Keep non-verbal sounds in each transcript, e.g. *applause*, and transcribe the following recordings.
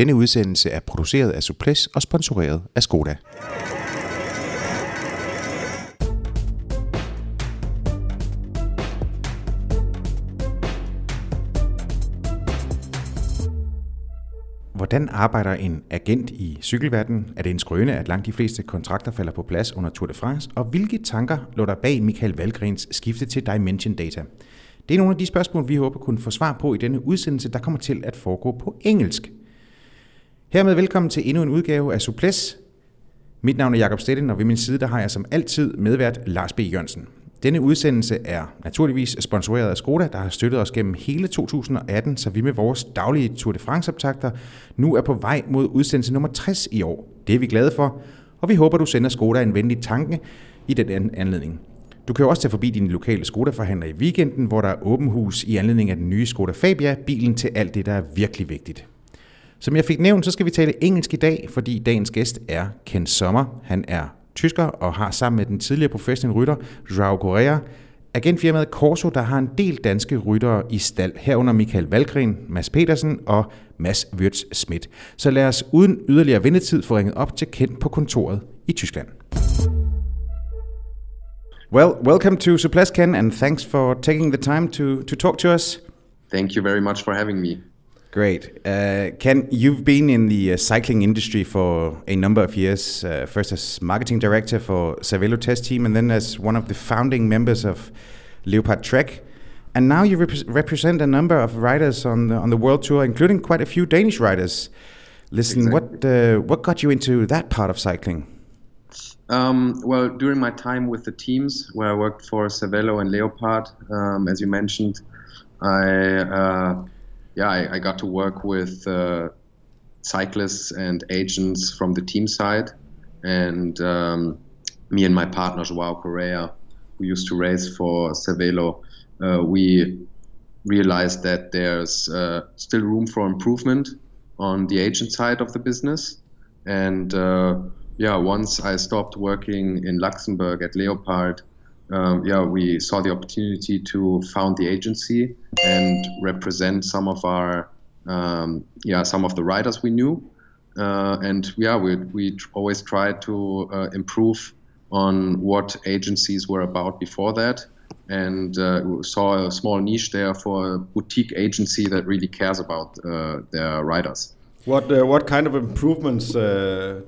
Denne udsendelse er produceret af Suples og sponsoreret af Skoda. Hvordan arbejder en agent i cykelverdenen? Er det en skrøne, at langt de fleste kontrakter falder på plads under Tour de France? Og hvilke tanker lå der bag Michael Valgrens skifte til Dimension Data? Det er nogle af de spørgsmål, vi håber kunne få svar på i denne udsendelse, der kommer til at foregå på engelsk. Hermed velkommen til endnu en udgave af Suples. Mit navn er Jakob Stetten, og ved min side der har jeg som altid medvært Lars B. Jørgensen. Denne udsendelse er naturligvis sponsoreret af Skoda, der har støttet os gennem hele 2018, så vi med vores daglige Tour de France-optagter nu er på vej mod udsendelse nummer 60 i år. Det er vi glade for, og vi håber, du sender Skoda en venlig tanke i den anledning. Du kan jo også tage forbi din lokale Skoda-forhandler i weekenden, hvor der er åben hus i anledning af den nye Skoda Fabia, bilen til alt det, der er virkelig vigtigt. Som jeg fik nævnt, så skal vi tale engelsk i dag, fordi dagens gæst er Ken Sommer. Han er tysker og har sammen med den tidligere professionelle rytter Joao Correa agentfirmaet Corso, der har en del danske ryttere i stald, herunder Michael Valgren, Mads Petersen og Mads Wirtz Schmidt. Så lad os uden yderligere ventetid få ringet op til Ken på kontoret i Tyskland. Well, welcome to Suples, Ken, and thanks for taking the time to, to talk to us. Thank you very much for having me. Great. Uh, Ken, you've been in the uh, cycling industry for a number of years, uh, first as marketing director for Cervelo Test Team, and then as one of the founding members of Leopard Trek. And now you rep represent a number of riders on the, on the world tour, including quite a few Danish riders. Listen, exactly. what, uh, what got you into that part of cycling? Um, well, during my time with the teams where I worked for Cervelo and Leopard, um, as you mentioned, I uh, yeah, I, I got to work with uh, cyclists and agents from the team side, and um, me and my partner Joao Correia, who used to race for Cervelo, uh, we realized that there's uh, still room for improvement on the agent side of the business, and uh, yeah, once I stopped working in Luxembourg at Leopard um, yeah, we saw the opportunity to found the agency and represent some of our um, yeah some of the riders we knew, uh, and yeah, we we always tried to uh, improve on what agencies were about before that, and uh, saw a small niche there for a boutique agency that really cares about uh, their riders. What uh, what kind of improvements uh,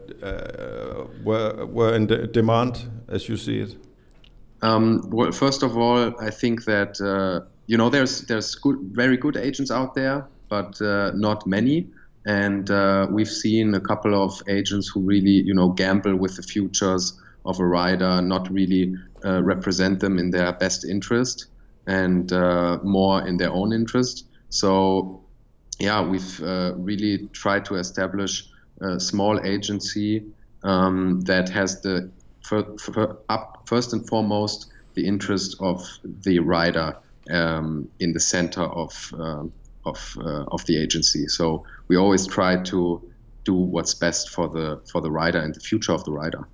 were were in de demand as you see it? Um, well, first of all, I think that uh, you know there's there's good, very good agents out there, but uh, not many. And uh, we've seen a couple of agents who really you know gamble with the futures of a rider, not really uh, represent them in their best interest, and uh, more in their own interest. So yeah, we've uh, really tried to establish a small agency um, that has the for, for up first and foremost the interest of the rider um, in the center of uh, of uh, of the agency. So we always try to do what's best for the for the rider and the future of the rider.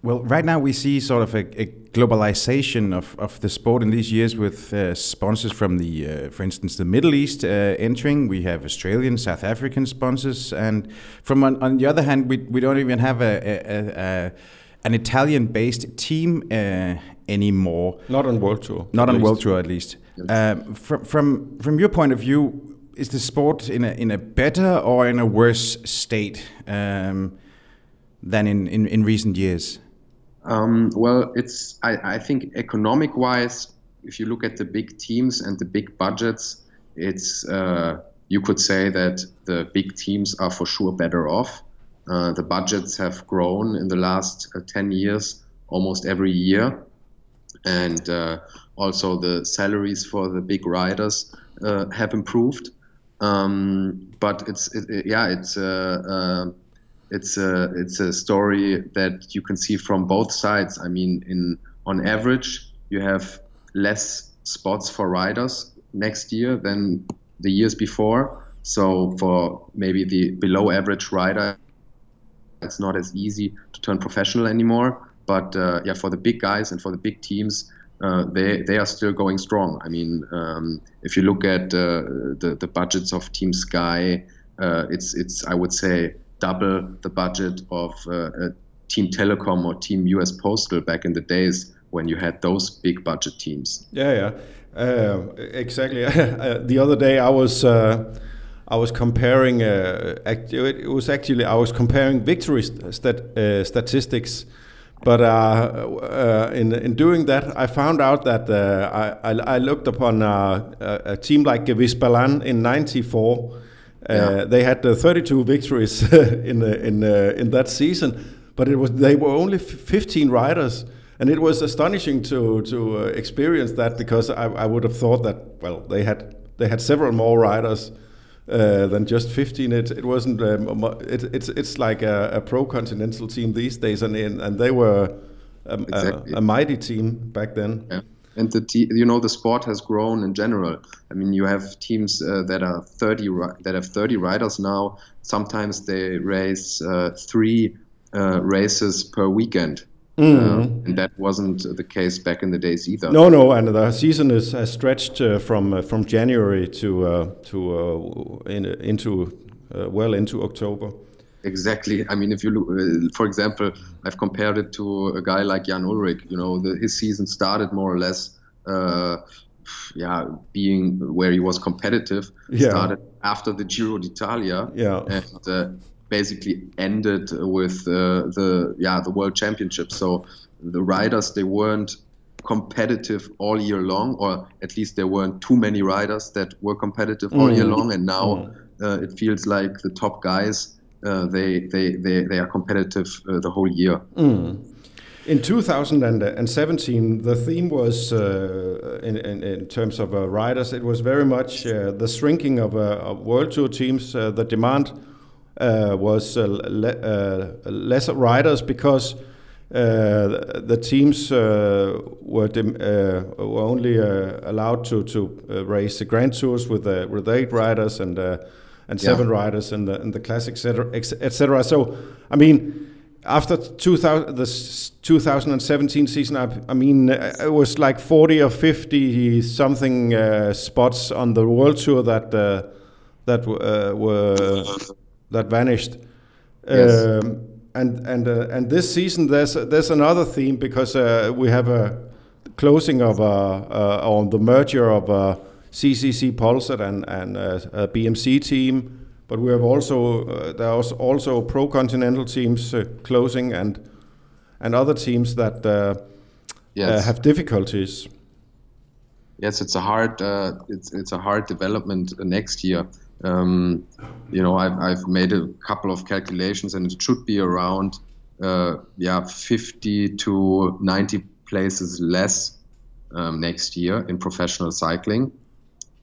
Well, right now we see sort of a, a globalization of, of the sport in these years with uh, sponsors from the, uh, for instance, the Middle East uh, entering. We have Australian, South African sponsors, and from on, on the other hand, we, we don't even have a, a, a an Italian-based team uh, anymore. Not on World Tour. Not on least. World Tour, at least. Um, from from from your point of view, is the sport in a in a better or in a worse state um, than in, in, in recent years? Um, well, it's I, I think economic wise, if you look at the big teams and the big budgets, it's uh, you could say that the big teams are for sure better off. Uh, the budgets have grown in the last uh, 10 years almost every year. And uh, also the salaries for the big riders have improved. Um, but it's it, it, yeah it's it's a it's a story that you can see from both sides. I mean, in on average, you have less spots for riders next year than the years before. So for maybe the below average rider, it's not as easy to turn professional anymore. But uh, yeah, for the big guys and for the big teams, uh, they they are still going strong. I mean, um, if you look at uh, the the budgets of Team Sky, uh, it's it's I would say double the budget of uh, Team Telekom or Team US Postal back in the days when you had those big budget teams. Yeah, yeah, uh, exactly. *laughs* Uh, the other day I was. Uh, I was comparing. Uh, it was actually I was comparing victory stat, uh, statistics, but uh, in in doing that, I found out that I, I, I looked upon a, a team like Gewiss Ballan in '94. Yeah. They had 32 victories *laughs* in in in that season, but it was they were only 15 riders and it was astonishing to to uh, experience that because I, I would have thought that well they had they had several more riders uh, than just 15. It it wasn't. Um, it, it's it's like a, a, pro continental team these days, and and they were a, exactly. a, a mighty team back then. Yeah. And the you know the sport has grown in general. I mean, you have teams uh, that are 30 that have 30 riders now. Sometimes they race uh, three uh, races per weekend. Mm. and that wasn't the case back in the days either. No, no, and the season is has stretched uh, from uh, from January to uh, to uh, in, into uh, well into October. Exactly. I mean, if you look, uh, for example, I've compared it to a guy like Jan Ullrich. You know, the, his season started more or less, yeah, being where he was competitive. Yeah. Started after the Giro d'Italia. Yeah. And basically ended with uh, the yeah the world championship. So the riders they weren't competitive all year long, or at least there weren't too many riders that were competitive mm. all year mm. long. And now mm. uh, it feels like the top guys uh, they, they they they are competitive uh, the whole year. Mm. In 2017, the theme was, uh, in, in, in, terms of uh, riders, it was very much uh, the shrinking of, uh, of, world tour teams, uh, the demand was uh, le uh, less riders because the teams were, were only allowed to to race the Grand Tours with with eight riders and and seven yeah. riders in the in the classic etc. So I mean after 2000, the 2017 season, I, I, mean, it was like 40 or 50 something uh, spots on the world tour that uh, that uh, were that vanished. Yes. Um, and and uh, and this season there's there's another theme because uh, we have a closing of a, uh, on the merger of a CCC Polsat and and uh, a BMC team, but we have also uh, there are also pro continental teams uh, closing and and other teams that yes. have difficulties. Yes, it's a hard it's it's a hard development next year um, you know, I've, I've made a couple of calculations, and it should be around, uh, yeah, 50 to 90 places less um, next year in professional cycling,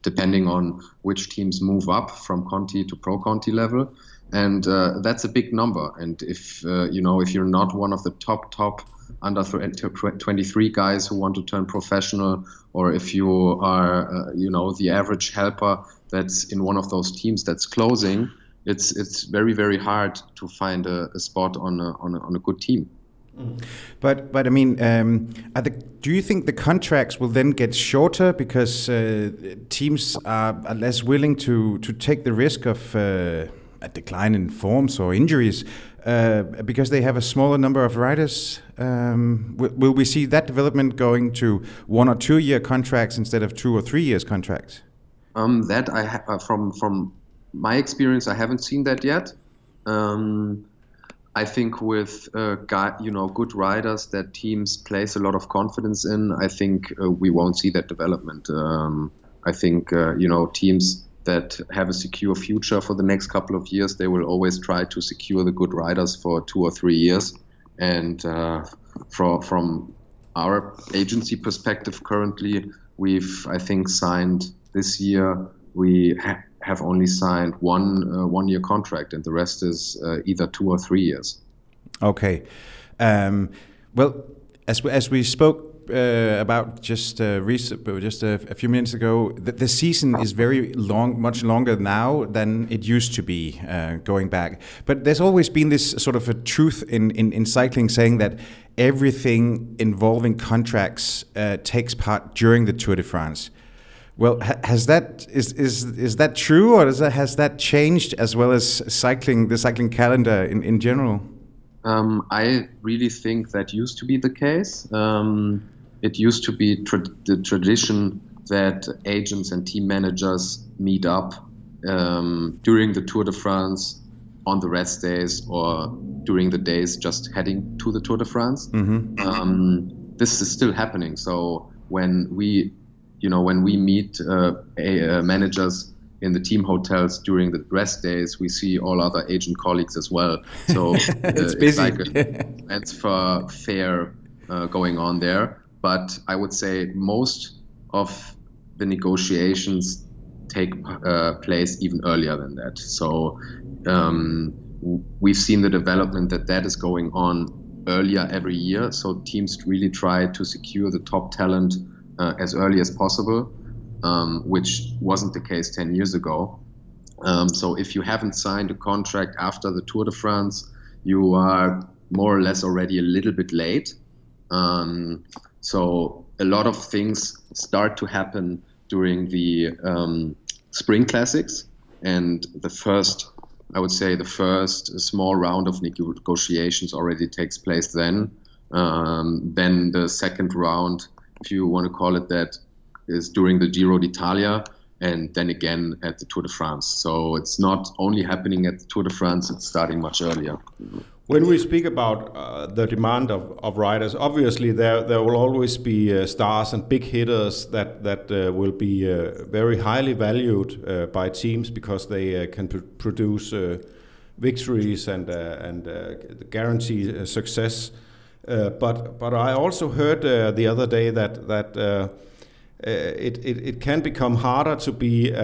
depending on which teams move up from Conti to Pro Conti level, and uh, that's a big number. And if uh, you know, if you're not one of the top top under 23 guys who want to turn professional, or if you are, uh, you know, the average helper that's in one of those teams that's closing, it's it's very very hard to find a, a spot on a, on a, on a good team. But but I mean, um, the, do you think the contracts will then get shorter because uh, teams are, are, less willing to to take the risk of uh, a decline in forms or injuries uh, because they have a smaller number of riders? Um, will, we see that development going to one or two year contracts instead of two or three years contracts? Um, that I ha- uh, from from my experience, I haven't seen that yet. Um, I think with uh, guy, you know good riders that teams place a lot of confidence in, I think uh, we won't see that development. Um, I think uh, you know teams that have a secure future for the next couple of years, they will always try to secure the good riders for two or three years. And uh, from from our agency perspective, currently we've I think signed this year we ha- have only signed one uh, one year contract, and the rest is uh, either two or three years. Okay. Um, well, as we, as we spoke uh, about just uh, rec- just a, a, few minutes ago, the, the, season is very long, much longer now than it used to be uh, going back. But there's always been this sort of a truth in, in, in cycling saying that everything involving contracts uh, takes part during the Tour de France. Well, has that is is is that true, or that, has that changed as well as cycling the cycling calendar in in general? Um, I really think that used to be the case. Um, it used to be tra the tradition that agents and team managers meet up um, during the Tour de France on the rest days or during the days just heading to the Tour de France. Mm -hmm. this is still happening. So when we you know, when we meet uh, a, uh, managers in the team hotels during the rest days, we see all other agent colleagues as well. So *laughs* uh, it's, it's like a *laughs* transfer fair uh, going on there. But I would say most of the negotiations take uh, place even earlier than that. So um, we've seen the development that that is going on earlier every year. So teams really try to secure the top talent uh, as early as possible, um, which wasn't the case 10 years ago. Um, so if you haven't signed a contract after the Tour de France, you are more or less already a little bit late. Um, so a lot of things start to happen during the um, spring classics, and the first, I would say, the first small round of negotiations already takes place then. Um, then the second round if you want to call it that, is during the Giro d'Italia and then again at the Tour de France. So it's not only happening at the Tour de France, it's starting much earlier. When we speak about uh, the demand of, of riders, obviously there there will always be uh, stars and big hitters that that uh, will be uh, very highly valued uh, by teams because they uh, can pr produce victories and and guarantee success. But but I also heard the other day that that it, it it can become harder to be.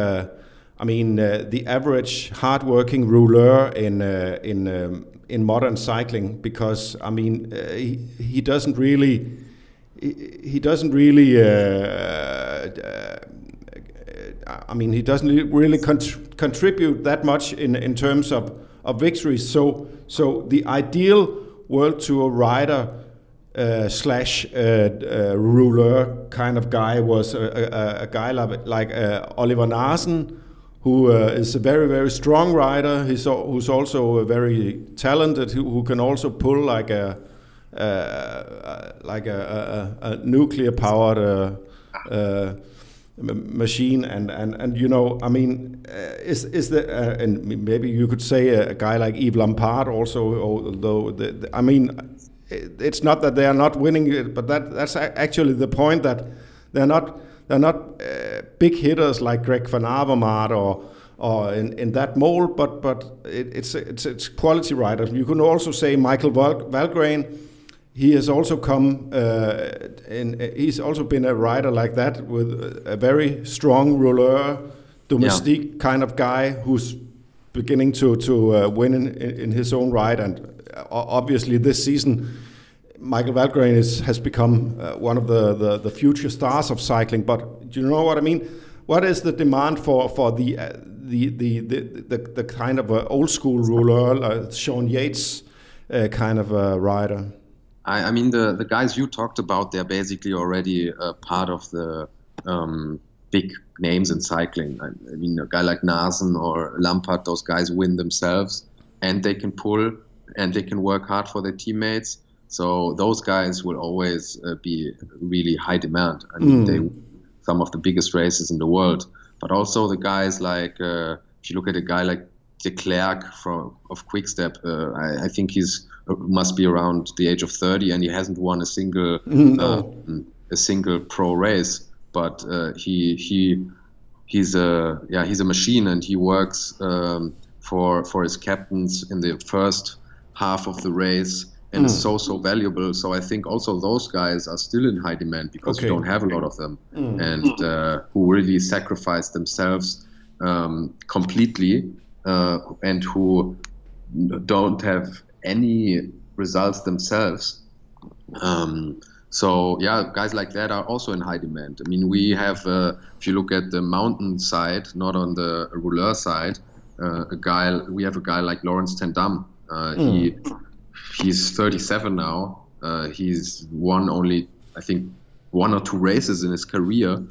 I mean, the average hardworking rouleur in in um, in modern cycling because I mean he, he doesn't really he, doesn't really I mean he doesn't really contribute that much in in terms of of victories. So so the ideal World Tour rider uh, slash uh, uh, rouleur kind of guy was a, a, a guy like, like uh, Oliver Naesen, who uh, is a very very strong rider. He's who's also a very talented, who, who can also pull like a uh, like a, a, a nuclear powered machine and, and and you know I mean uh, is is the uh, and maybe you could say a, a, guy like Yves Lampaert also although the, the, I mean it's not that they are not winning but that that's actually the point that they're not they're not uh, big hitters like Greg van Avermaet or or in, in that mold but but it, it's it's it's quality riders you can also say Michael Val Valgren he has also come uh, and he's also been a rider like that with a very strong rouleur domestique yeah. kind of guy who's beginning to to uh, win in, in, his own right. And uh, obviously this season Michael Valgren is, has become uh, one of the, the, the future stars of cycling but do you know what I mean what is the demand for for the uh, the, the, the, the, the kind of old school rouleur like Sean Yates uh, kind of a rider I, I, mean, the, the guys you talked about, they're basically already part of the um, big names in cycling. I, I, mean, a guy like Naesen or Lampaert, those guys win themselves and they can pull and they can work hard for their teammates. So those guys will always uh, be really high demand. I mean, mm. they some of the biggest races in the world. But also the guys like, uh, if you look at a guy like Declercq from of Quickstep, uh, I, I think he's must be around the age of 30 and he hasn't won a single *laughs* no. uh, a single pro race but uh, he he he's a yeah he's a machine and he works um, for for his captains in the first half of the race and mm. is so so valuable so i think also those guys are still in high demand because okay. you don't have a lot of them mm. and uh, who really sacrifice themselves um, completely uh, and who don't have any results themselves. Um, so yeah, guys like that are also in high demand. I mean, we have, uh, if you look at the mountain side, not on the rouleur side, uh, a guy. We have a guy like Laurens ten Dam. Uh, mm. He he's 37 now. Uh, he's won only, I think, one or two races in his career.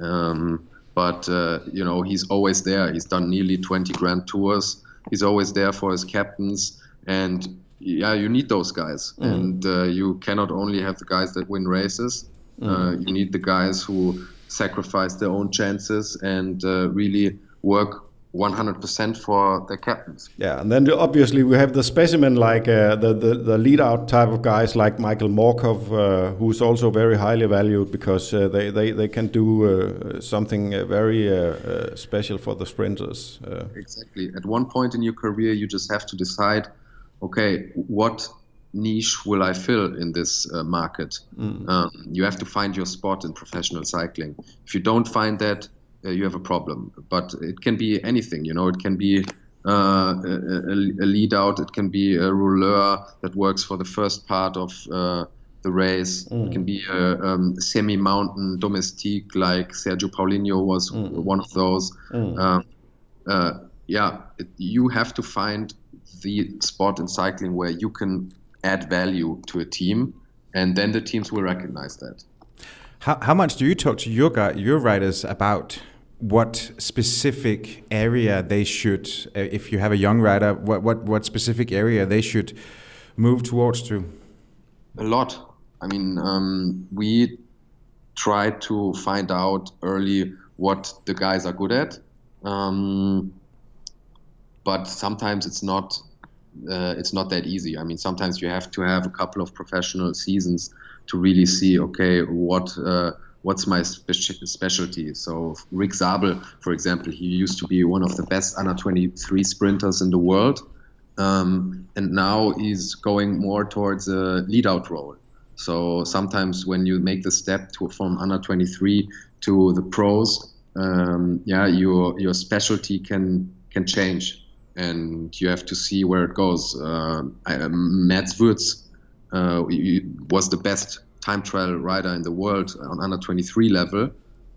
Um, but uh, you know he's always there. He's done nearly 20 Grand Tours. He's always there for his captains, and yeah, you need those guys, mm. and uh, you cannot only have the guys that win races. Mm. Uh, you need the guys who sacrifice their own chances and uh, really work 100% for the captains. Yeah, and then obviously we have the specimen like uh, the, the, the lead out type of guys like Michael Morkov, uh, who's also very highly valued because uh, they, they, they can do uh, something uh, very uh, special for the sprinters. Exactly. At one point in your career, you just have to decide okay, what niche will I fill in this market? Mm. Um, you have to find your spot in professional cycling. If you don't find that, uh, you have a problem. But it can be anything, you know, it can be uh, a, a, lead out, it can be a rouleur that works for the first part of uh, the race, mm. it can be a um, semi mountain domestique like Sergio Paulinho was mm. one of those. Mm. Um, uh, yeah, it, you have to find the spot in cycling where you can add value to a team, and then the teams will recognize that. How, how much do you talk to your guy, your riders about what specific area they should, uh, if you have a young rider, what, what, what specific area they should move towards to? A lot. I mean, um, we try to find out early what the guys are good at. Um, but sometimes it's not uh, it's not that easy. I mean, sometimes you have to have a couple of professional seasons to really see, okay, what uh, what's my spe- specialty. So Rick Zabel, for example, he used to be one of the best under 23 sprinters in the world, um, and now he's going more towards a lead-out role. So sometimes when you make the step to, from under 23 to the pros, um, yeah, your your specialty can can change, and you have to see where it goes. Uh, I, uh, was the best time trial rider in the world on under 23 level.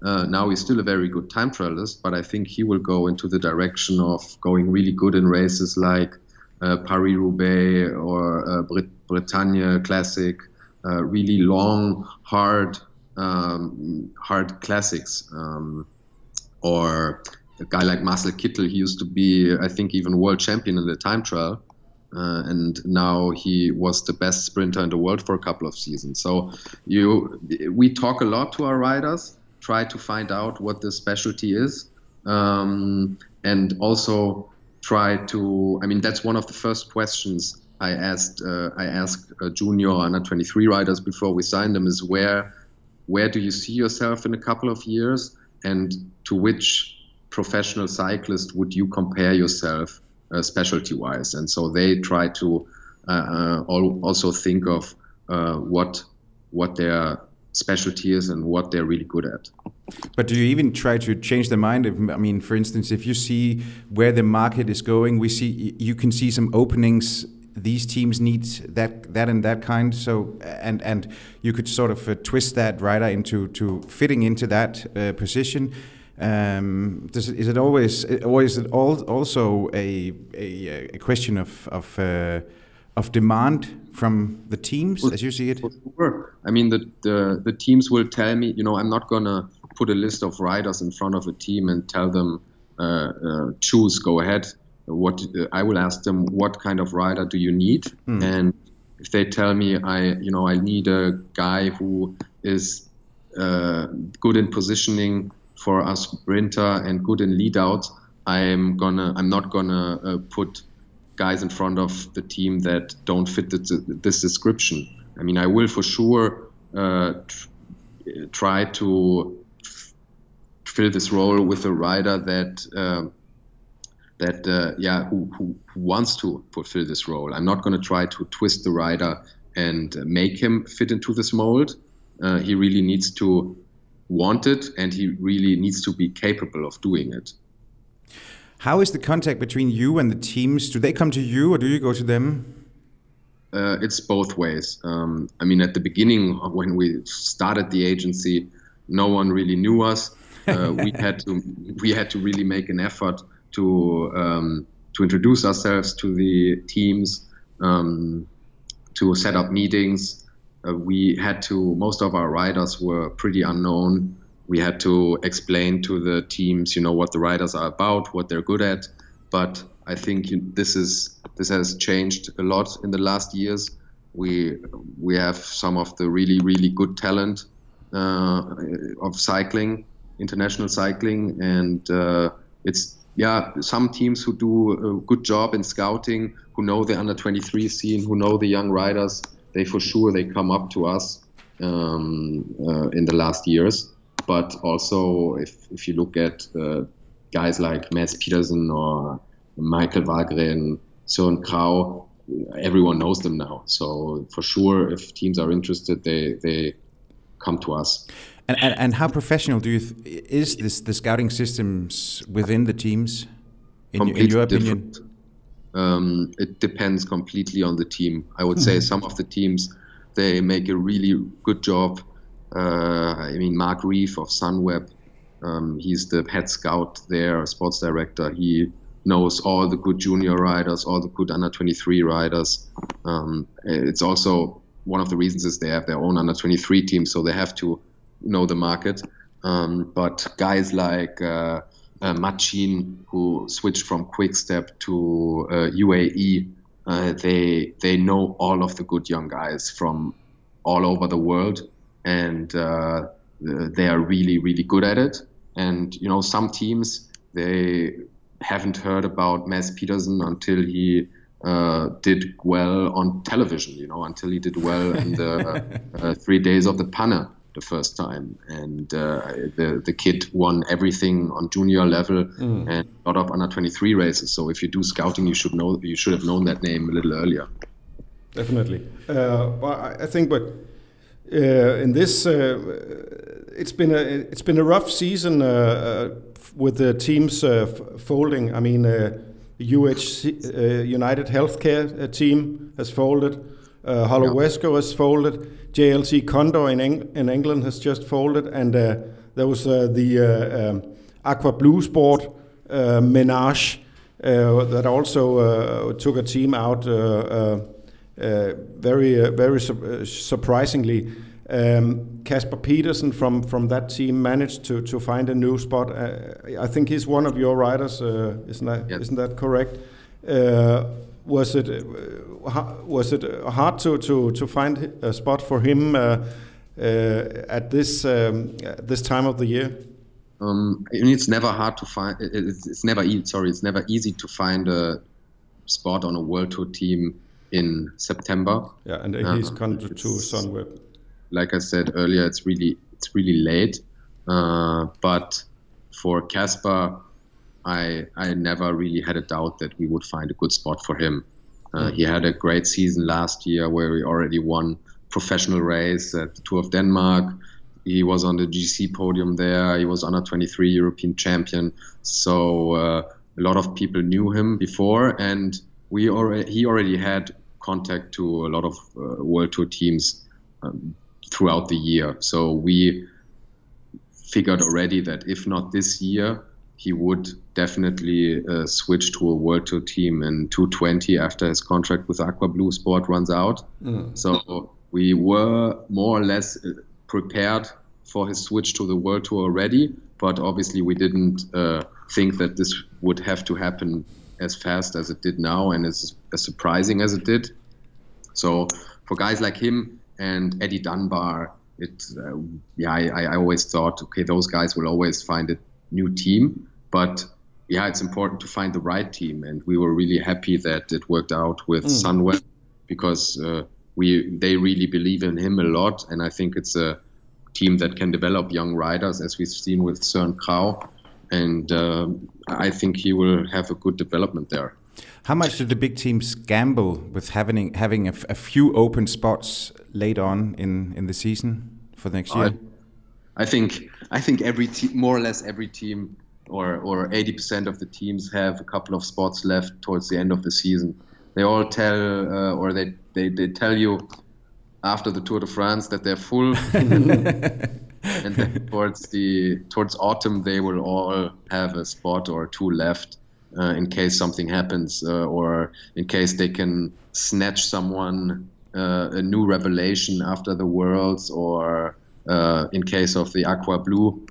Uh, now he's still a very good time trialist, but I think he will go into the direction of going really good in races like uh, Paris Roubaix or uh, Brit- Bretagne Classic, uh, really long, hard, um, hard classics. Um, or a guy like Marcel Kittel, he used to be, I think, even world champion in the time trial. Uh, and now he was the best sprinter in the world for a couple of seasons. So you, we talk a lot to our riders, try to find out what the specialty is, um, and also try to. I mean, that's one of the first questions I asked. Uh, I asked uh, junior under 23 riders before we signed them: is where, where do you see yourself in a couple of years, and to which professional cyclist would you compare yourself? Uh, specialty wise. And so they try to uh, uh also think of what what their specialty is and what they're really good at. But do you even try to change their mind? If, I mean, for instance, if you see where the market is going, we see you can see some openings. These teams need that, that, and that kind. So, and and you could sort of uh, twist that rider into to fitting into that uh, position. Um, does, is it always, or is it also a, a, a question of of, uh, of demand from the teams as you see it? Sure. I mean, the, the the teams will tell me, you know, I'm not gonna put a list of riders in front of a team and tell them uh, uh, choose, go ahead. What uh, I will ask them, what kind of rider do you need? Mm. And if they tell me, I you know, I need a guy who is uh, good in positioning for us sprinter and good in lead out, I'm gonna I'm not gonna uh, put guys in front of the team that don't fit the, this description. I mean, I will for sure uh, try to fill this role with a rider that uh, that yeah who, who, wants to fulfill this role. I'm not going to try to twist the rider and make him fit into this mold. Uh, he really needs to want it and he really needs to be capable of doing it. How is the contact between you and the teams? Do they come to you or do you go to them? Uh, it's both ways. Um, I mean, at the beginning, *laughs* when we started the agency, no one really knew us. Uh, we *laughs* had to we had to really make an effort to um, to introduce ourselves to the teams, um, to set up meetings, uh, we had to most of our riders were pretty unknown we had to explain to the teams, you know, what the riders are about, what they're good at. But I think this is this has changed a lot in the last years. We we have some of the really really good talent uh, of cycling, international cycling, and uh, it's yeah some teams who do a good job in scouting, who know the under 23 scene, who know the young riders. They for sure they come up to us um, uh, in the last years. But also, if if you look at uh, guys like Mads Pedersen or Michael Valgren, Søren Kragh, everyone knows them now. So for sure, if teams are interested, they they come to us. And, and, and how professional do you th- is this the scouting systems within the teams? In, in your opinion, um, it depends completely on the team. I would say hmm. some of the teams they make a really good job. Uh, I mean, Marc Reef of Sunweb, um, he's the head scout there, sports director. He knows all the good junior riders, all the good under 23 riders. Um, it's also one of the reasons is they have their own under 23 team, so they have to know the market. Um, but guys like uh, uh, Matxin, who switched from Quickstep to uh, UAE, uh, they they know all of the good young guys from all over the world, and uh, they are really really good at it. And you know, some teams they haven't heard about Mads Pedersen until he uh, did well on television, you know, until he did well in the *laughs* uh, three days of De Panne the first time. And uh, the, the kid won everything on junior level mm. and lot of under 23 races. So if you do scouting, you should know, you should have known that name a little earlier. Definitely. Uh, well, I think, but uh, in this, uh, it's been a it's been a rough season with the teams folding. I mean, UH United Healthcare team has folded. Uh, Hollow yeah. Wesco has folded. JLT Condor in, Eng in England has just folded, and uh, there was uh, the uh, um, Aqua Blue Sport uh, Menage that also took a team out very very su surprisingly. Um, Kasper Pedersen from from that team managed to to find a new spot. I think he's one of your riders, isn't that yep. not that correct? Was it uh, was it hard to, to, to find a spot for him uh, uh, at this um, at this time of the year? Um, it's never hard to find. It's, it's never easy. Sorry, it's never easy to find a spot on a world tour team in September. Yeah, and uh, he's come to, to Sunweb. Like I said earlier, it's really it's really late. Uh, but for Kasper, I I never really had a doubt that we would find a good spot for him. Uh, mm. He had a great season last year where he already won professional race at the Tour of Denmark. He was on the GC podium there. He was under 23 European champion. So uh, a lot of people knew him before, and we already he already had contact to a lot of uh, World Tour teams um, throughout the year. So we figured already that if not this year, he would definitely uh, switch to a World Tour team in 220 after his contract with Aqua Blue Sport runs out. Mm. So we were more or less uh, prepared for his switch to the World Tour already, but obviously we didn't uh, think that this would have to happen as fast as it did now and as, as surprising as it did. So for guys like him and Eddie Dunbar, it uh, yeah I, I always thought okay those guys will always find a new team but yeah, it's important to find the right team, and we were really happy that it worked out with mm. Sunweb because uh, we they really believe in him a lot, and I think it's a team that can develop young riders, as we've seen with Søren Kragh, and uh, I think he will have a good development there. How much do the big teams gamble with having having a, a few open spots late on in, in the season for next year? I, I think I think every te- more or less every team or or 80% of the teams have a couple of spots left towards the end of the season. They all tell uh, or they, they they tell you after the Tour de France that they're full, *laughs* *laughs* and then towards the towards autumn they will all have a spot or two left uh, in case something happens uh, or in case they can snatch someone uh, a new revelation after the worlds or uh, in case of the aqua blue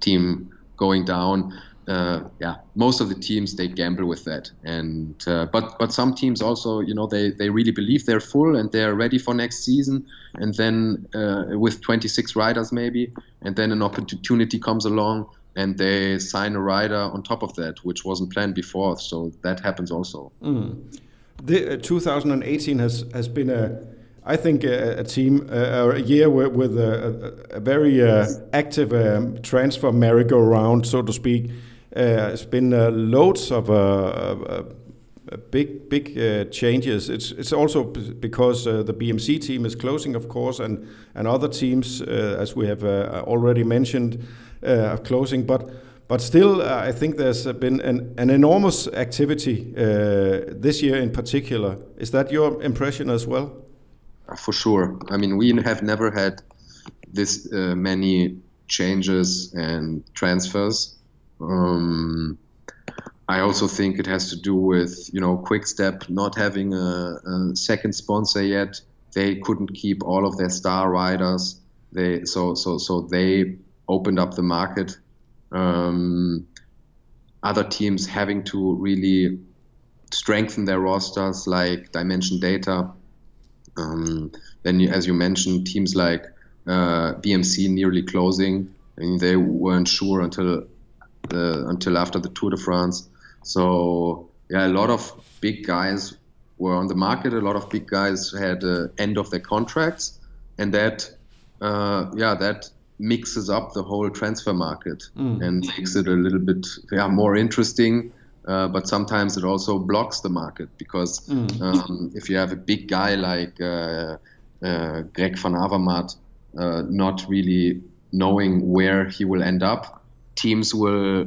team going down, uh, yeah, most of the teams they gamble with that, and uh, but but some teams also, you know, they they really believe they're full and they're ready for next season, and then uh, with 26 riders maybe, and then an opportunity comes along and they sign a rider on top of that, which wasn't planned before. So that happens also. Mm. The, uh, 2018 has has been a I think a, a team, uh, a year with, with a, a, very uh, active um, transfer merry-go-round, so to speak. Uh, it's been uh, loads of uh, uh, big big changes. It's it's also because the BMC team is closing, of course, and and other teams, as we have already mentioned, are closing. But but still, I think there's been an, an enormous activity this year in particular. Is that your impression as well? For sure. I mean, we have never had this uh, many changes and transfers um, I also think it has to do with you know Quickstep not having a, a, second sponsor yet. They couldn't keep all of their star riders. They so so so they opened up the market. Um, other teams having to really strengthen their rosters, like Dimension Data. Um, then, as you mentioned, teams like uh, BMC nearly closing. I mean, they weren't sure until until after the Tour de France. So yeah, a lot of big guys were on the market. A lot of big guys had uh, end of their contracts, and that uh, yeah that mixes up the whole transfer market mm. and makes it a little bit yeah more interesting. Uh, but sometimes it also blocks the market because mm. um, if you have a big guy like uh, uh, Greg van Avermaet uh, not really knowing where he will end up, teams will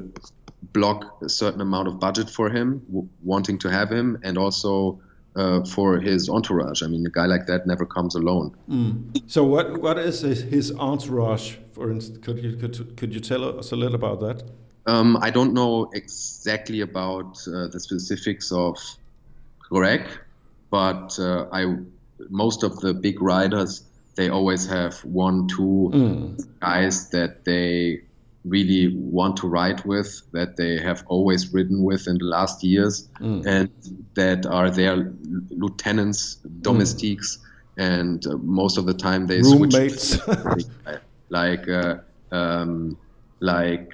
block a certain amount of budget for him, w- wanting to have him, and also uh, for his entourage. I mean, a guy like that never comes alone. Mm. So, what what is his entourage? For instance, could you could, could you tell us a little about that? Um, I don't know exactly about uh, the specifics of Greg, but uh, I most of the big riders they always have one two mm. guys that they really want to ride with, that they have always ridden with in the last years, mm. and that are their lieutenants, domestiques, mm. and uh, most of the time they roommates, switch *laughs* like uh, um, like.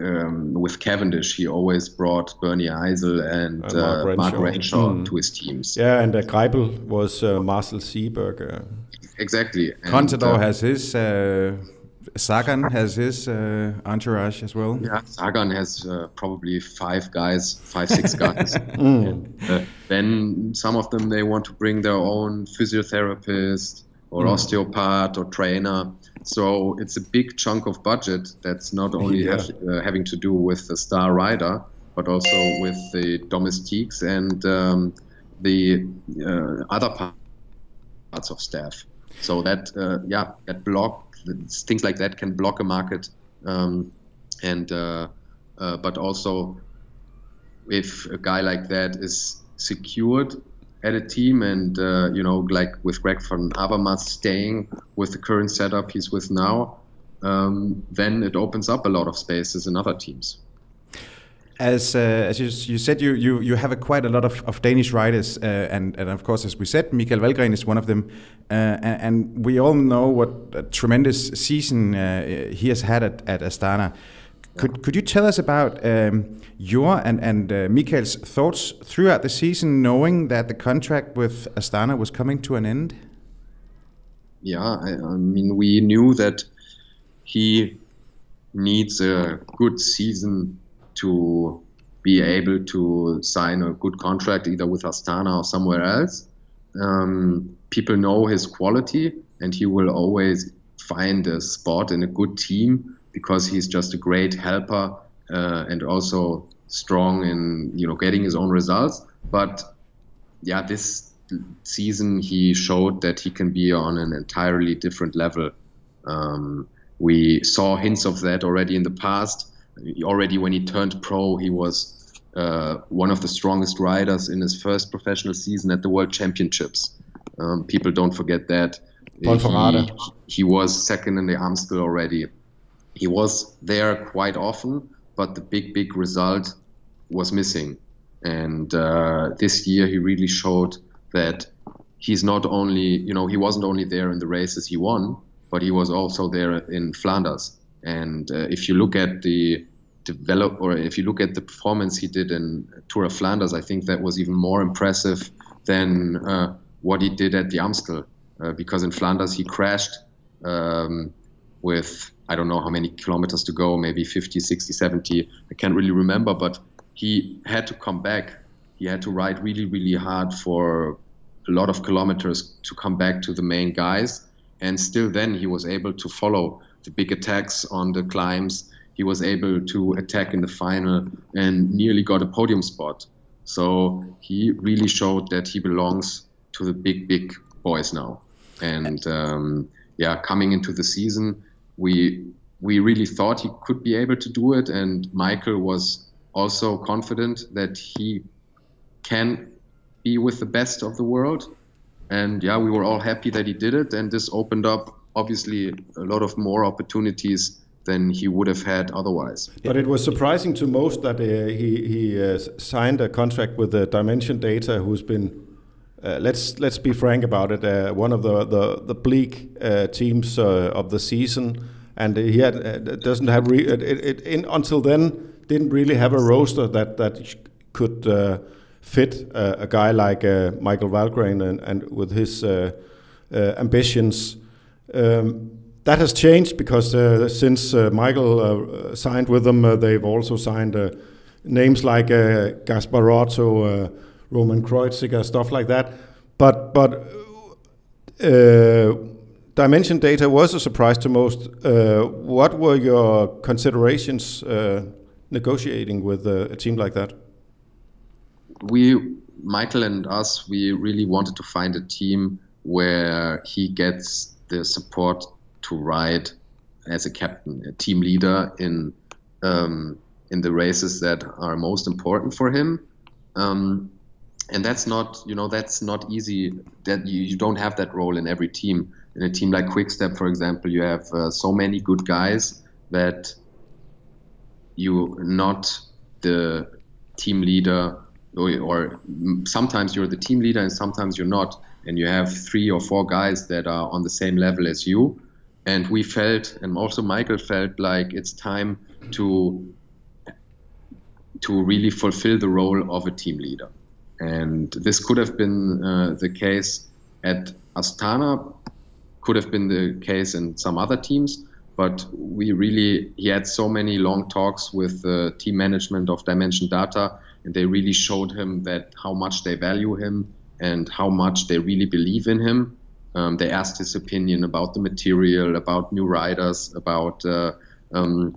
Um, with Cavendish, he always brought Bernie Eisel and uh, Mark Renshaw, Mark Renshaw mm. to his teams. Yeah, and uh, Greipel was uh, Marcel Sieberg. Exactly. Contador uh, has his uh, Sagan has his uh, entourage as well. Yeah, Sagan has uh, probably five guys, five six guys. *laughs* mm. uh, then some of them they want to bring their own physiotherapist or mm. osteopath or trainer. So it's a big chunk of budget that's not *laughs* only yeah. have, uh, having to do with the star rider, but also with the domestiques and um, the uh, other parts of staff. So that uh, yeah, that block things like that can block a market, um, and uh, uh, but also if a guy like that is secured at a team and uh, you know like with Greg van Avermaet staying with the current setup he's with now, um, then it opens up a lot of spaces in other teams as uh, as you, you, said, you you you have a, quite a lot of, of Danish riders, uh, and and of course, as we said, Michael Valgren is one of them, uh, and, and, we all know what a tremendous season uh, he has had at, at Astana. Could could you tell us about um, your and and uh, Michael's thoughts throughout the season, knowing that the contract with Astana was coming to an end? Yeah, I, I mean, we knew that he needs a good season to be able to sign a good contract either with Astana or somewhere else. Um, people know his quality, and he will always find a spot in a good team because he's just a great helper uh, and also strong in you know getting his own results. But yeah, this season he showed that he can be on an entirely different level. Um, we saw hints of that already in the past already when he turned pro, he was uh, one of the strongest riders in his first professional season at the World Championships. Um, people don't forget that. He, he, was second in the Amstel already. He was there quite often, but the big, big result was missing. And uh, this year he really showed that he's not only, you know, he wasn't only there in the races he won, but he was also there in Flanders. And uh, if you look at the develop, or if you look at the performance he did in Tour of Flanders, I think that was even more impressive than uh, what he did at the Amstel. Uh, because in Flanders he crashed um, with I don't know how many kilometers to go, maybe 50, 60, 70. I can't really remember, but he had to come back. He had to ride really, really hard for a lot of kilometers to come back to the main guys. And still, then he was able to follow the big attacks on the climbs. He was able to attack in the final and nearly got a podium spot. So he really showed that he belongs to the big, big boys now. And um, yeah, coming into the season, we we really thought he could be able to do it, and Michael was also confident that he can be with the best of the world. And yeah, we were all happy that he did it, and this opened up obviously a lot of more opportunities than he would have had otherwise. But it was surprising to most that uh, he he uh, signed a contract with the Dimension Data, who's been uh, let's let's be frank about it. Uh, one of the the, the bleak uh, teams uh, of the season, and he had uh, doesn't have re- it, it, in, until then didn't really have a roster that that could fit a guy like Michael Valgren and, and with his ambitions. Um, that has changed because since Michael signed with them, they've also signed names like Gasparotto. Roman Kreuziger, stuff like that. But but uh, dimension data was a surprise to most. Uh, what were your considerations uh, negotiating with a team like that? We, Michael and us, we really wanted to find a team where he gets the support to ride as a captain, a team leader in um, in the races that are most important for him. Um, and that's not you know that's not easy that you, you don't have that role in every team. In a team like quickstep for example you have uh, so many good guys that you're not the team leader or, or, sometimes you're the team leader and sometimes you're not. And you have three or four guys that are on the same level as you. And we felt and also michael felt like it's time to to really fulfill the role of a team leader and this could have been uh, the case at Astana, could have been the case in some other teams. But we really, he had so many long talks with the team management of Dimension Data, and they really showed him that how much they value him and how much they really believe in him. Um, they asked his opinion about the material, about new riders, about uh, um,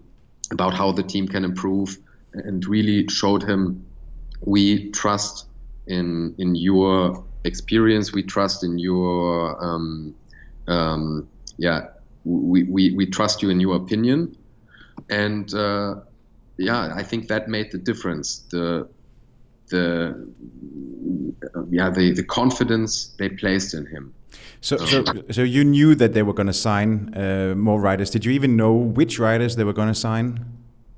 about how the team can improve, and really showed him we trust in in your experience. We trust in your um, um, yeah. We, we, we trust you in your opinion, and uh, yeah, I think that made the difference. The the yeah the, the confidence they placed in him. So, so, so you knew that they were going to sign uh, more riders. Did you even know which riders they were going to sign?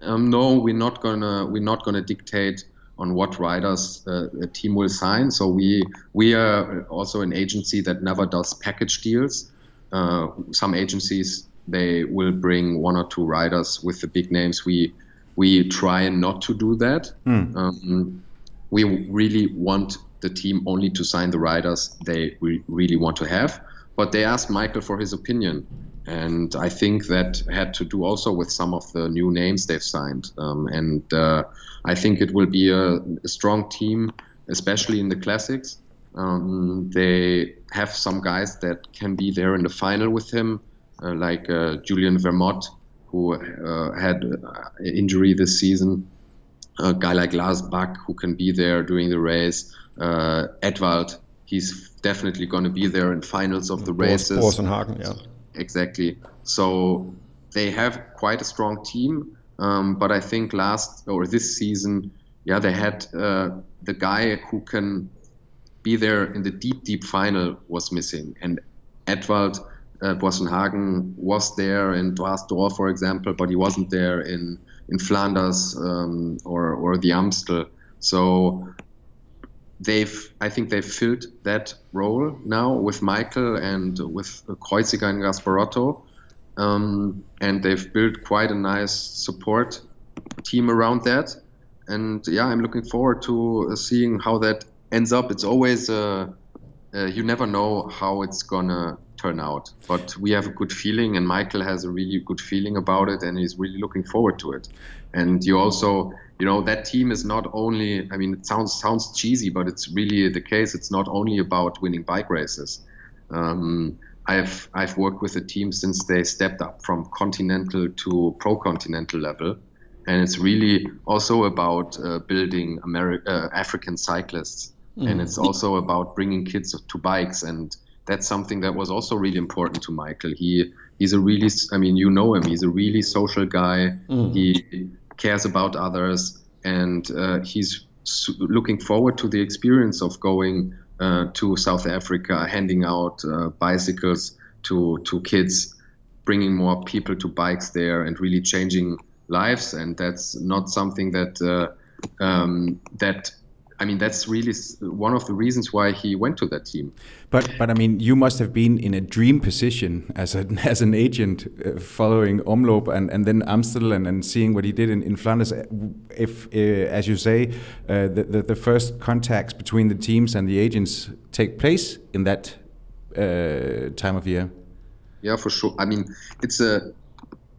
Um, no, we're not gonna we're not gonna dictate on what riders uh, a team will sign. So we we are also an agency that never does package deals. Uh, some agencies they will bring one or two riders with the big names. We we try not to do that. Mm. Um, we really want the team only to sign the riders they re- really want to have. But they asked Michael for his opinion, and I think that had to do also with some of the new names they've signed. Um, and uh, I think it will be a, a, strong team, especially in the classics. Um, they have some guys that can be there in the final with him, uh, like uh, Julien Vermote, who uh, had an injury this season. A guy like Lars Bak, who can be there during the race. Uh, Edvald, he's definitely going to be there in finals of the races. Boasson-Hagen, yeah exactly. So they have quite a strong team, um, but I think last or this season, yeah, they had uh, the guy who can be there in the deep, deep final was missing, and Edvald uh, Hagen was there in Dwars for example, but he wasn't there in in Flanders um, or or the Amstel. So they've I think they've filled that role now with Michael and with Kreuziger and Gasparotto, um, and they've built quite a nice support team around that. And yeah, I'm looking forward to seeing how that ends up. It's always uh, uh, you never know how it's gonna turn out, but we have a good feeling, and Michael has a really good feeling about it, and he's really looking forward to it. And you also you know that team is not only i mean it sounds sounds cheesy but it's really the case. It's not only about winning bike races. Um, i've i've worked with the team since they stepped up from continental to pro continental level. And it's really also about uh, building Ameri- uh, african cyclists. Mm. and it's also about bringing kids to bikes. And that's something that was also really important to michael. He he's a really i mean you know him. He's a really social guy. Mm. he cares about others, and uh, he's looking forward to the experience of going uh, to South Africa, handing out uh, bicycles to to kids, bringing more people to bikes there, and really changing lives. And that's not something that uh, um, that I mean, that's really one of the reasons why he went to that team. But but I mean, you must have been in a dream position as a *laughs* as an agent uh, following Omloop and, and then Amstel and, and seeing what he did in, in Flanders. If, uh, as you say, uh, the, the, the first contacts between the teams and the agents take place in that uh, time of year. Yeah, for sure. I mean, it's a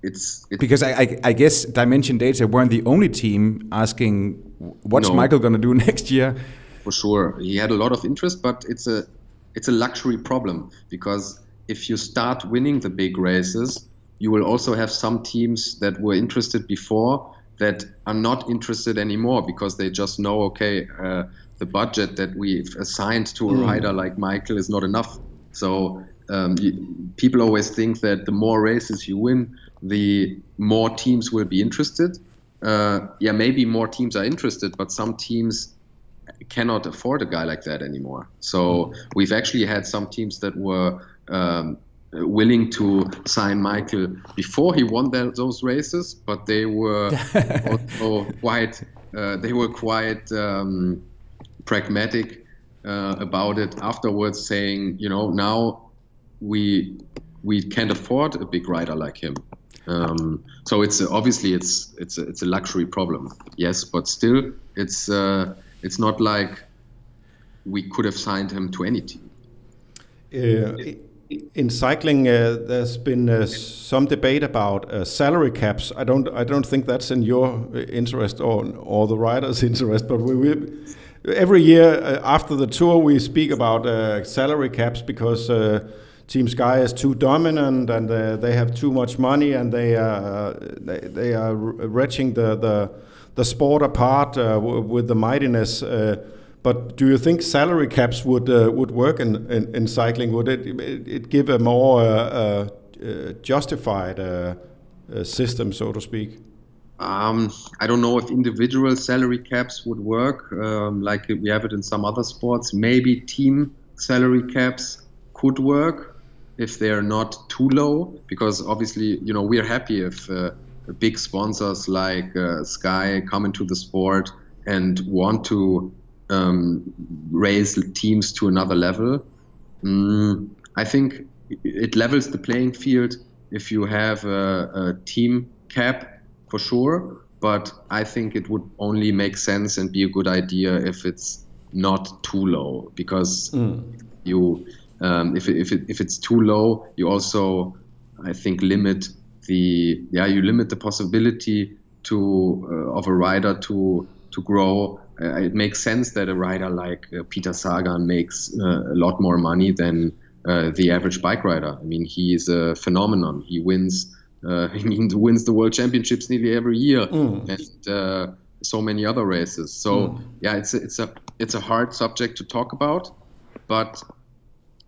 it's, it's because I, I, I, guess Dimension Data weren't the only team asking what's no, Michael going to do *laughs* next year. For sure, he had a lot of interest, but it's a it's a luxury problem because if you start winning the big races, you will also have some teams that were interested before that are not interested anymore because they just know okay uh, the budget that we've assigned to a mm. rider like Michael is not enough. So um, you, people always think that the more races you win, the more teams will be interested. Uh, yeah, maybe more teams are interested, but some teams cannot afford a guy like that anymore. So we've actually had some teams that were um, willing to sign Michael before he won that, those races, but they were *laughs* also quite uh, they were quite um, pragmatic uh, about it afterwards, saying, you know, now we we can't afford a big rider like him. Um, so it's uh, obviously it's it's a, it's a luxury problem, yes, but still it's uh, it's not like we could have signed him to any team. Uh, in cycling, uh, there's been uh, some debate about uh, salary caps. I don't I don't think that's in your interest or or the riders' *laughs* interest, but we, we every year after the tour we speak about salary caps because Team Sky is too dominant and uh, they have too much money and they are they, they are wrenching the, the the sport apart uh, with the mightiness. Uh, but do you think salary caps would uh, would work in, in, in, cycling? Would it, it, give a more uh, uh, justified system, so to speak? Um, I don't know if individual salary caps would work um, like we have it in some other sports. Maybe team salary caps could work if they're not too low, because obviously, you know, we're happy if uh, big sponsors like uh, Sky come into the sport and want to um, raise teams to another level. Mm, I think it levels the playing field if you have a, a team cap for sure, but I think it would only make sense and be a good idea if it's not too low because mm. you um, if, it, if, it, if it's too low, you also, I think, limit the yeah you limit the possibility to uh, of a rider to to grow. Uh, it makes sense that a rider like uh, Peter Sagan makes uh, a lot more money than uh, the average bike rider. I mean, he is a phenomenon. He wins. Uh, *laughs* mean, wins the world championships nearly every year, mm. and so many other races. So mm. yeah, it's a, it's a it's a hard subject to talk about, but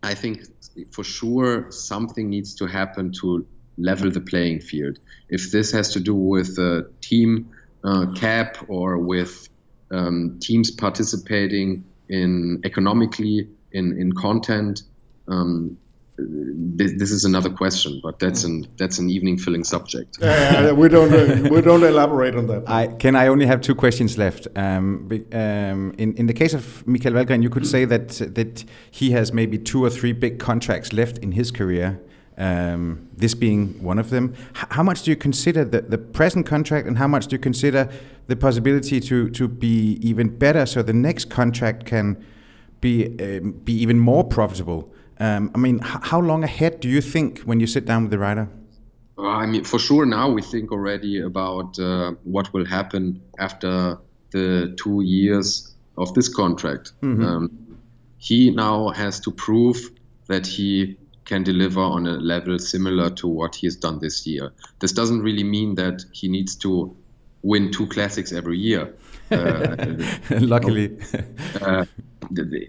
I think for sure something needs to happen to level the playing field. If this has to do with a team uh, cap or with um, teams participating in economically in, in content, um, this, this, is another question, but that's an that's an evening filling subject. Uh, we don't uh, *laughs* we don't elaborate on that. I can I only have two questions left. Um, um, in in the case of Michael Valgren, you could say that that he has maybe two or three big contracts left in his career. Um, this being one of them. H how much do you consider the, the present contract, and how much do you consider the possibility to to be even better, so the next contract can be um, be even more profitable? Um, I mean, how long ahead do you think when you sit down with the rider? Uh, I mean, for sure, now we think already about uh, what will happen after the two years of this contract. Mm-hmm. Um, he now has to prove that he can deliver on a level similar to what he has done this year. This doesn't really mean that he needs to win two classics every year. Uh, *laughs* Luckily. *laughs* uh,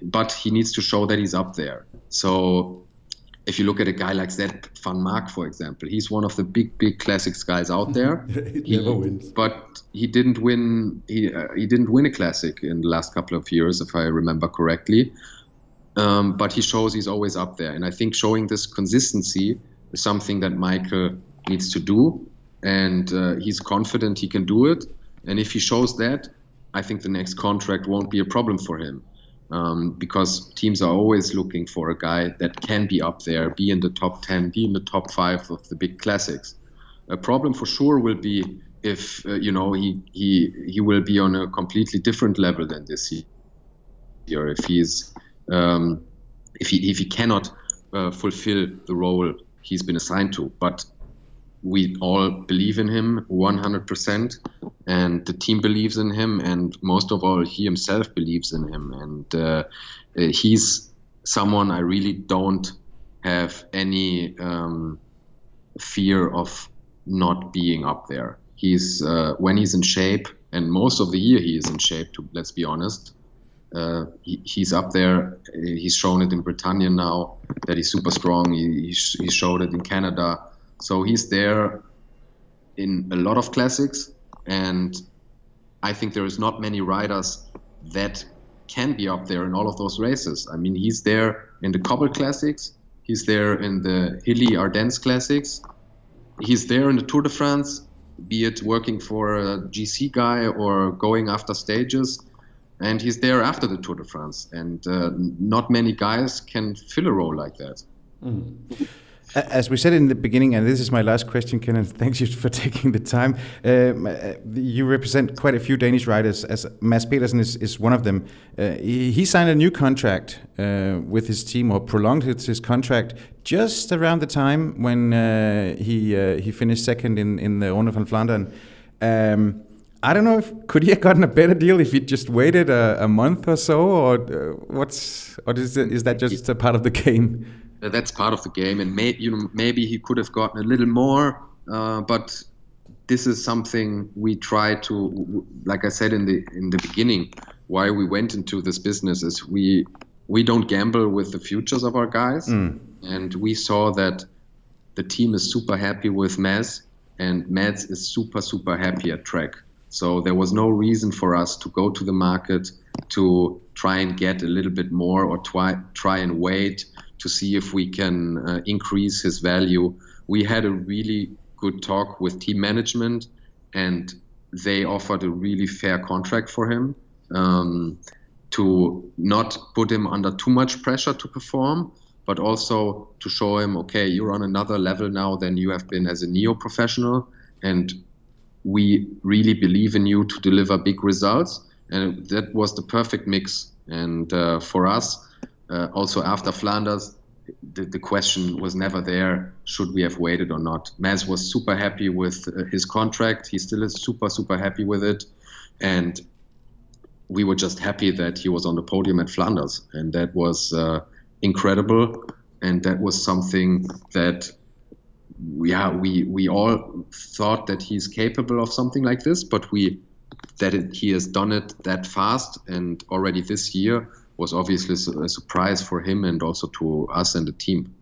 but he needs to show that he's up there. So if you look at a guy like Zed Van Mark, for example, he's one of the big, big classics guys out there. *laughs* he, never wins. But he didn't win. He uh, he didn't win a classic in the last couple of years, if I remember correctly. Um, but he shows he's always up there, and I think showing this consistency is something that Michael needs to do, and uh, he's confident he can do it. And if he shows that, I think the next contract won't be a problem for him um, because teams are always looking for a guy that can be up there, be in the top 10, be in the top five of the big classics. A problem for sure will be if uh, you know he, he he will be on a completely different level than this year. If he's um, if he if he cannot uh, fulfill the role he's been assigned to, but we all believe in him 100% and the team believes in him and most of all he himself believes in him and uh, he's someone i really don't have any um, fear of not being up there he's uh, when he's in shape and most of the year he is in shape to let's be honest uh, he, he's up there. He's shown it in Britannia now that he's super strong. He, he, he showed it in Canada so he's there in a lot of classics, and I think there is not many riders that can be up there in all of those races. I mean, he's there in the Cobble Classics, he's there in the hilly Ardennes Classics, he's there in the Tour de France, be it working for a GC guy or going after stages, and he's there after the Tour de France. And uh, not many guys can fill a role like that. Mm. As we said in the beginning, and this is my last question, Kenneth, *laughs* thanks you for taking the time. Um, uh, you represent quite a few Danish riders, as Mads Pedersen is, is one of them. Uh, he, he, signed a new contract uh, with his team, or prolonged his, contract, just around the time when uh, he uh, he finished second in, in the Ronde van Vlaanderen. Um, I don't know if could he have gotten a better deal if he just waited a, a month or so, or uh, what's or is, it, is that just a part of the game? That's part of the game, and may, you know maybe he could have gotten a little more, uh, but this is something we try to, like I said in the in the beginning, why we went into this business is we we don't gamble with the futures of our guys, mm. and we saw that the team is super happy with Mads, and Mads is super super happy at Trek. So there was no reason for us to go to the market to try and get a little bit more or try try and wait to see if we can uh, increase his value. We had a really good talk with team management, and they offered a really fair contract for him um, to not put him under too much pressure to perform, but also to show him, okay, you're on another level now than you have been as a neo professional, and we really believe in you to deliver big results. And that was the perfect mix. And uh, for us, uh, also after Flanders, the, the, question was never there should we have waited or not. Mads was super happy with uh, his contract. He still is super, super happy with it. And we were just happy that he was on the podium at Flanders. And that was uh, incredible. And that was something that, yeah, we, we all thought that he's capable of something like this, but we that it, he has done it that fast and already this year was obviously a surprise for him and also to us and the team.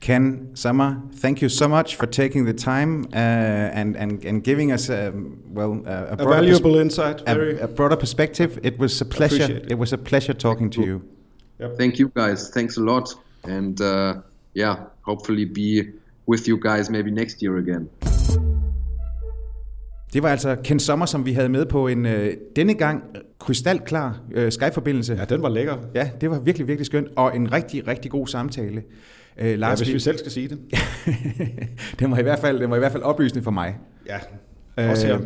Ken Sommer, thank you so much for taking the time uh, and, and and giving us a um, well uh, a, a valuable insight, a, a, broader perspective. It was a pleasure. It. it. was a pleasure talking to you. Yep. Thank you, guys. Thanks a lot, and uh, yeah, hopefully be with you guys maybe next year again. Det var altså Ken Sommer, som vi havde med på en øh, denne gang krystalklar øh, Skype-forbindelse. Ja, den var lækker. Ja, det var virkelig, virkelig skønt, og en rigtig, rigtig god samtale. Øh, Lars, ja, hvis vi selv skal sige det. *laughs* det, var i hvert fald, det var i hvert fald oplysende for mig. Ja, også her. Øh,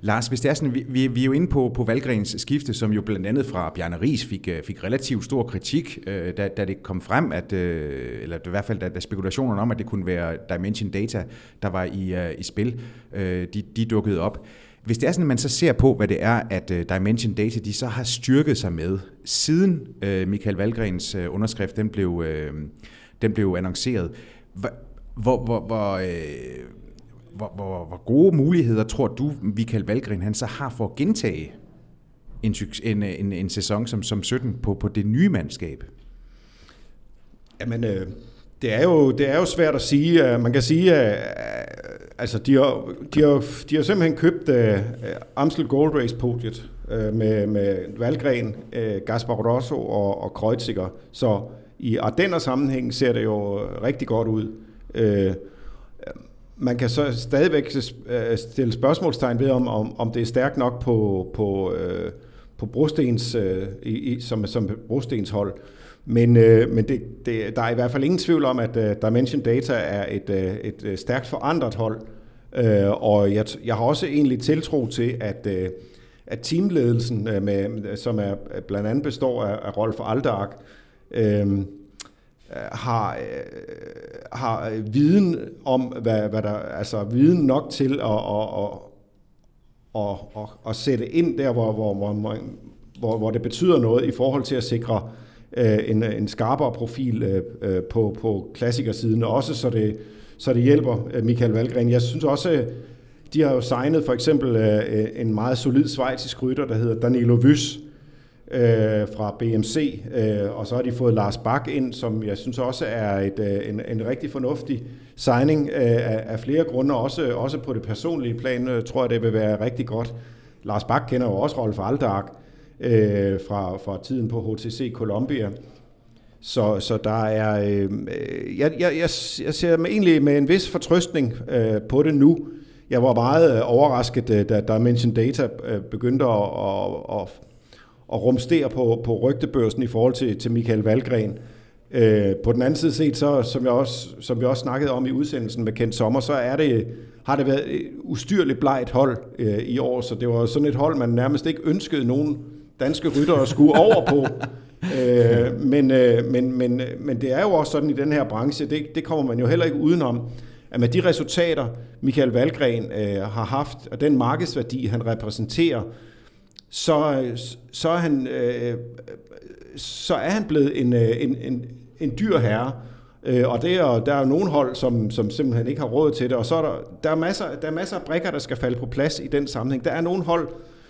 Lars, hvis det er sådan, vi, vi, vi er jo inde på, på Valgrens skifte, som jo blandt andet fra Bjarne Ries fik, øh, fik relativt stor kritik, øh, da, da det kom frem, at, øh, eller i hvert fald da, da spekulationerne om, at det kunne være Dimension Data, der var i, øh, i spil, øh, de, de dukkede op. Hvis det er sådan, at man så ser på, hvad det er, at øh, Dimension Data de så har styrket sig med, siden øh, Michael Valgrens øh, underskrift den blev, øh, den blev annonceret, hvor, hvor, hvor, øh, hvor, hvor, hvor gode muligheder tror du, Michael Valgren han så har for at gentage en, en, en, en sæson som, som 17 på, på det nye mandskab? Jamen, øh, det, er jo, det er jo svært at sige. Øh, man kan sige, at altså, de, har, de, har, de har simpelthen købt øh, Amstel Gold Race-podiet øh, med, med Valgren, øh, Gaspar Rosso og, og Kreuziger. Så i Ardenner sammenhæng ser det jo rigtig godt ud. Øh, man kan så stadigvæk øh, stille spørgsmålstegn ved, om, om, om det er stærkt nok på, på, øh, på brostens, øh, i, som, som brostens hold. Men, øh, men det, det, der er i hvert fald ingen tvivl om, at øh, Dimension Data er et, øh, et øh, stærkt forandret hold. Øh, og jeg, jeg har også egentlig tiltro til, at, øh, at teamledelsen, øh, med, som er, blandt andet består af, af Rolf Aldark, øh, Øh, har, øh, har øh, viden om, hvad, hvad der, altså viden nok til at, at, at, at, at, at sætte ind der, hvor, hvor, hvor, hvor, hvor det betyder noget i forhold til at sikre øh, en, en skarpere profil øh, øh på, på klassikersiden, og også så det, så det hjælper Michael Valgren. Jeg synes også, de har jo signet for eksempel en meget solid svejtisk rytter, der hedder Danilo Vys, øh, fra BMC, øh, og så har de fået Lars Bak ind, som jeg synes også er et, øh, en, en rigtig fornuftig signing øh, af, af flere grunde, også, også på det personlige plan, øh, tror jeg, det vil være rigtig godt. Lars Bak kender jo også Rolf Aldag øh, fra, fra tiden på HTC Columbia, så, så der er, øh, jeg, jeg, jeg, jeg ser med, egentlig med en vis fortrøstning øh, på det nu. Jeg var meget øh, overrasket, da, da Dimension Data øh, begyndte at, at, at at rumstere på, på rygtebørsen i forhold til, til Michael Valgren. Øh, på den anden side set, så, som, jeg også, som vi også snakkede om i udsendelsen med Kent Sommer, så er det, har det været et ustyrligt blegt hold øh, i år, så det var sådan et hold, man nærmest ikke ønskede nogen danske ryttere at skue over på. *laughs* øh, men, øh, men, men, men det er jo også sådan i den her branche, det, det kommer man jo heller ikke udenom, at med de resultater, Michael Valgren øh, har haft, og den markedsværdi, han repræsenterer, så, så, er han, øh, så er han blevet en, øh, en, en, en dyr herre. Øh, og det er, der er nogle hold, som, som simpelthen ikke har råd til det, og så er der, der, er masser, der er masser af brikker, der skal falde på plads i den sammenhæng. Der er nogle hold,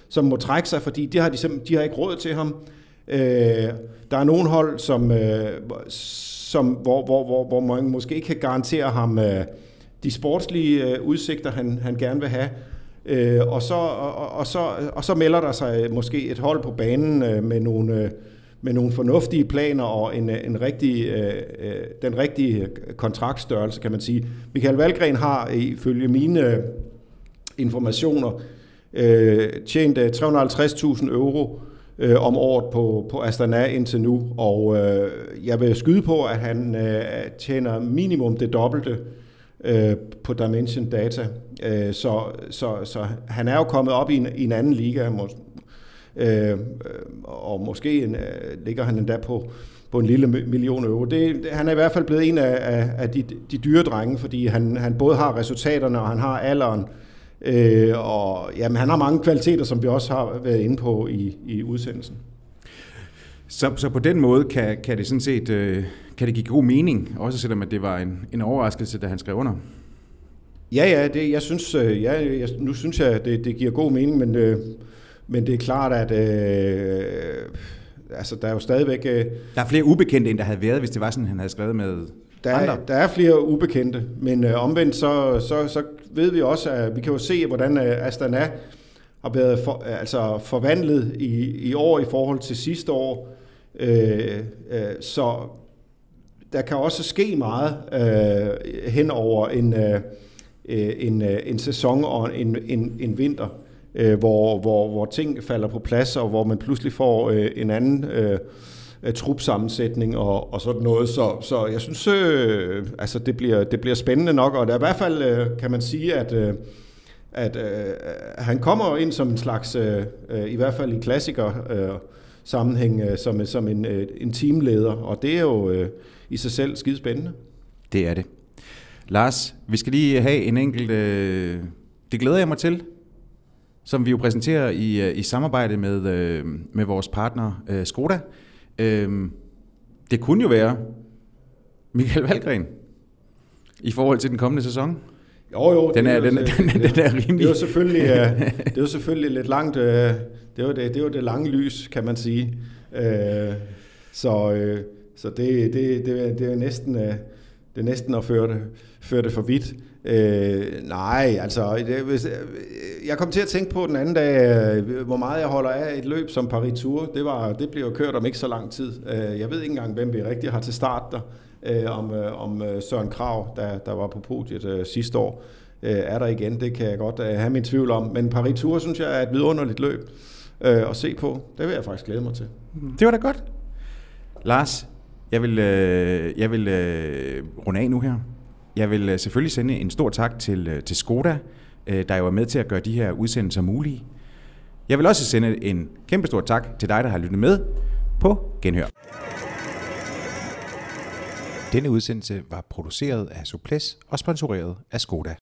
som må trække sig, fordi de har, de, de har ikke råd til ham. Øh, der er nogle hold, som, øh, som, hvor, hvor, hvor, hvor man måske ikke kan garantere ham øh, de sportslige øh, udsigter, han, han gerne vil have. Øh, og, så, og, og, så, og så melder der sig måske et hold på banen øh, med nogle... Øh, med nogle fornuftige planer og en, øh, en rigtig, øh, øh, den rigtige øh, kontraktstørrelse, kan man sige. Michael Valgren har ifølge mine øh, informationer øh, tjent 350.000 euro øh, om året på, på Astana indtil nu, og øh, jeg vil skyde på, at han øh, tjener minimum det dobbelte øh, Øh, på Dimension Data. Øh, så, så, så han er jo kommet op i en, i en anden liga, må, øh, øh, og måske en, øh, ligger han endda på, på en lille million euro. Det, det, han er i hvert fald blevet en af, af, af de, de dyre drenge, fordi han, han både har resultaterne, og han har alderen, øh, og jamen, han har mange kvaliteter, som vi også har været inde på i, i udsendelsen. Så, så på den måde kan, kan det sådan set øh, kan det give god mening, også selvom at det var en, en overraskelse, da han skrev under? Ja, ja, det, jeg synes, øh, ja, jeg, nu synes jeg, det, det giver god mening, men, øh, men det er klart, at øh, altså, der er jo stadigvæk... Øh, der er flere ubekendte, end der havde været, hvis det var sådan, han havde skrevet med der er, andre. der er flere ubekendte, men øh, omvendt så, så, så ved vi også, at vi kan jo se, hvordan øh, Astana har været for, altså forvandlet i, i år i forhold til sidste år. Øh, øh, så der kan også ske meget øh, hen over en, øh, øh, en, øh, en sæson og en, en, en vinter, øh, hvor, hvor, hvor ting falder på plads, og hvor man pludselig får øh, en anden øh, trupsammensætning og, og sådan noget. Så, så jeg synes, øh, altså det bliver, det bliver spændende nok, og der er i hvert fald, øh, kan man sige, at, øh, at øh, han kommer ind som en slags, øh, øh i hvert fald i klassiker øh, sammenhæng, øh, som, som en, øh, en teamleder, og det er jo øh, i sig selv skide spændende. Det er det. Lars, vi skal lige have en enkelt... Øh, det glæder jeg mig til, som vi jo præsenterer i, øh, i samarbejde med, øh, med vores partner øh, Skoda. Øh, det kunne jo være Michael Valgren i forhold til den kommende sæson. Jo, jo. Den er, den, den, er, den er rimelig... Det er selvfølgelig, uh, det er selvfølgelig lidt langt... Uh, det, var det, det var det lange lys, kan man sige. Uh, så uh, så det, det, det, det er næsten... Uh, det er næsten at føre det, føre det for vidt. Øh, nej, altså, det, hvis, jeg kom til at tænke på den anden dag, hvor meget jeg holder af et løb som Paris Tour. Det, var, det bliver kørt om ikke så lang tid. Øh, jeg ved ikke engang, hvem vi rigtig har til start der. Øh, om, øh, om Søren Krav, der, der var på podiet øh, sidste år, øh, er der igen. Det kan jeg godt øh, have min tvivl om. Men Paris Tour, synes jeg, er et vidunderligt løb øh, at se på. Det vil jeg faktisk glæde mig til. Det var da godt. Lars, jeg vil, øh, jeg vil øh, runde af nu her. Jeg vil øh, selvfølgelig sende en stor tak til, øh, til Skoda, øh, der jo er med til at gøre de her udsendelser mulige. Jeg vil også sende en kæmpe stor tak til dig, der har lyttet med på Genhør. Denne udsendelse var produceret af Suples og sponsoreret af Skoda.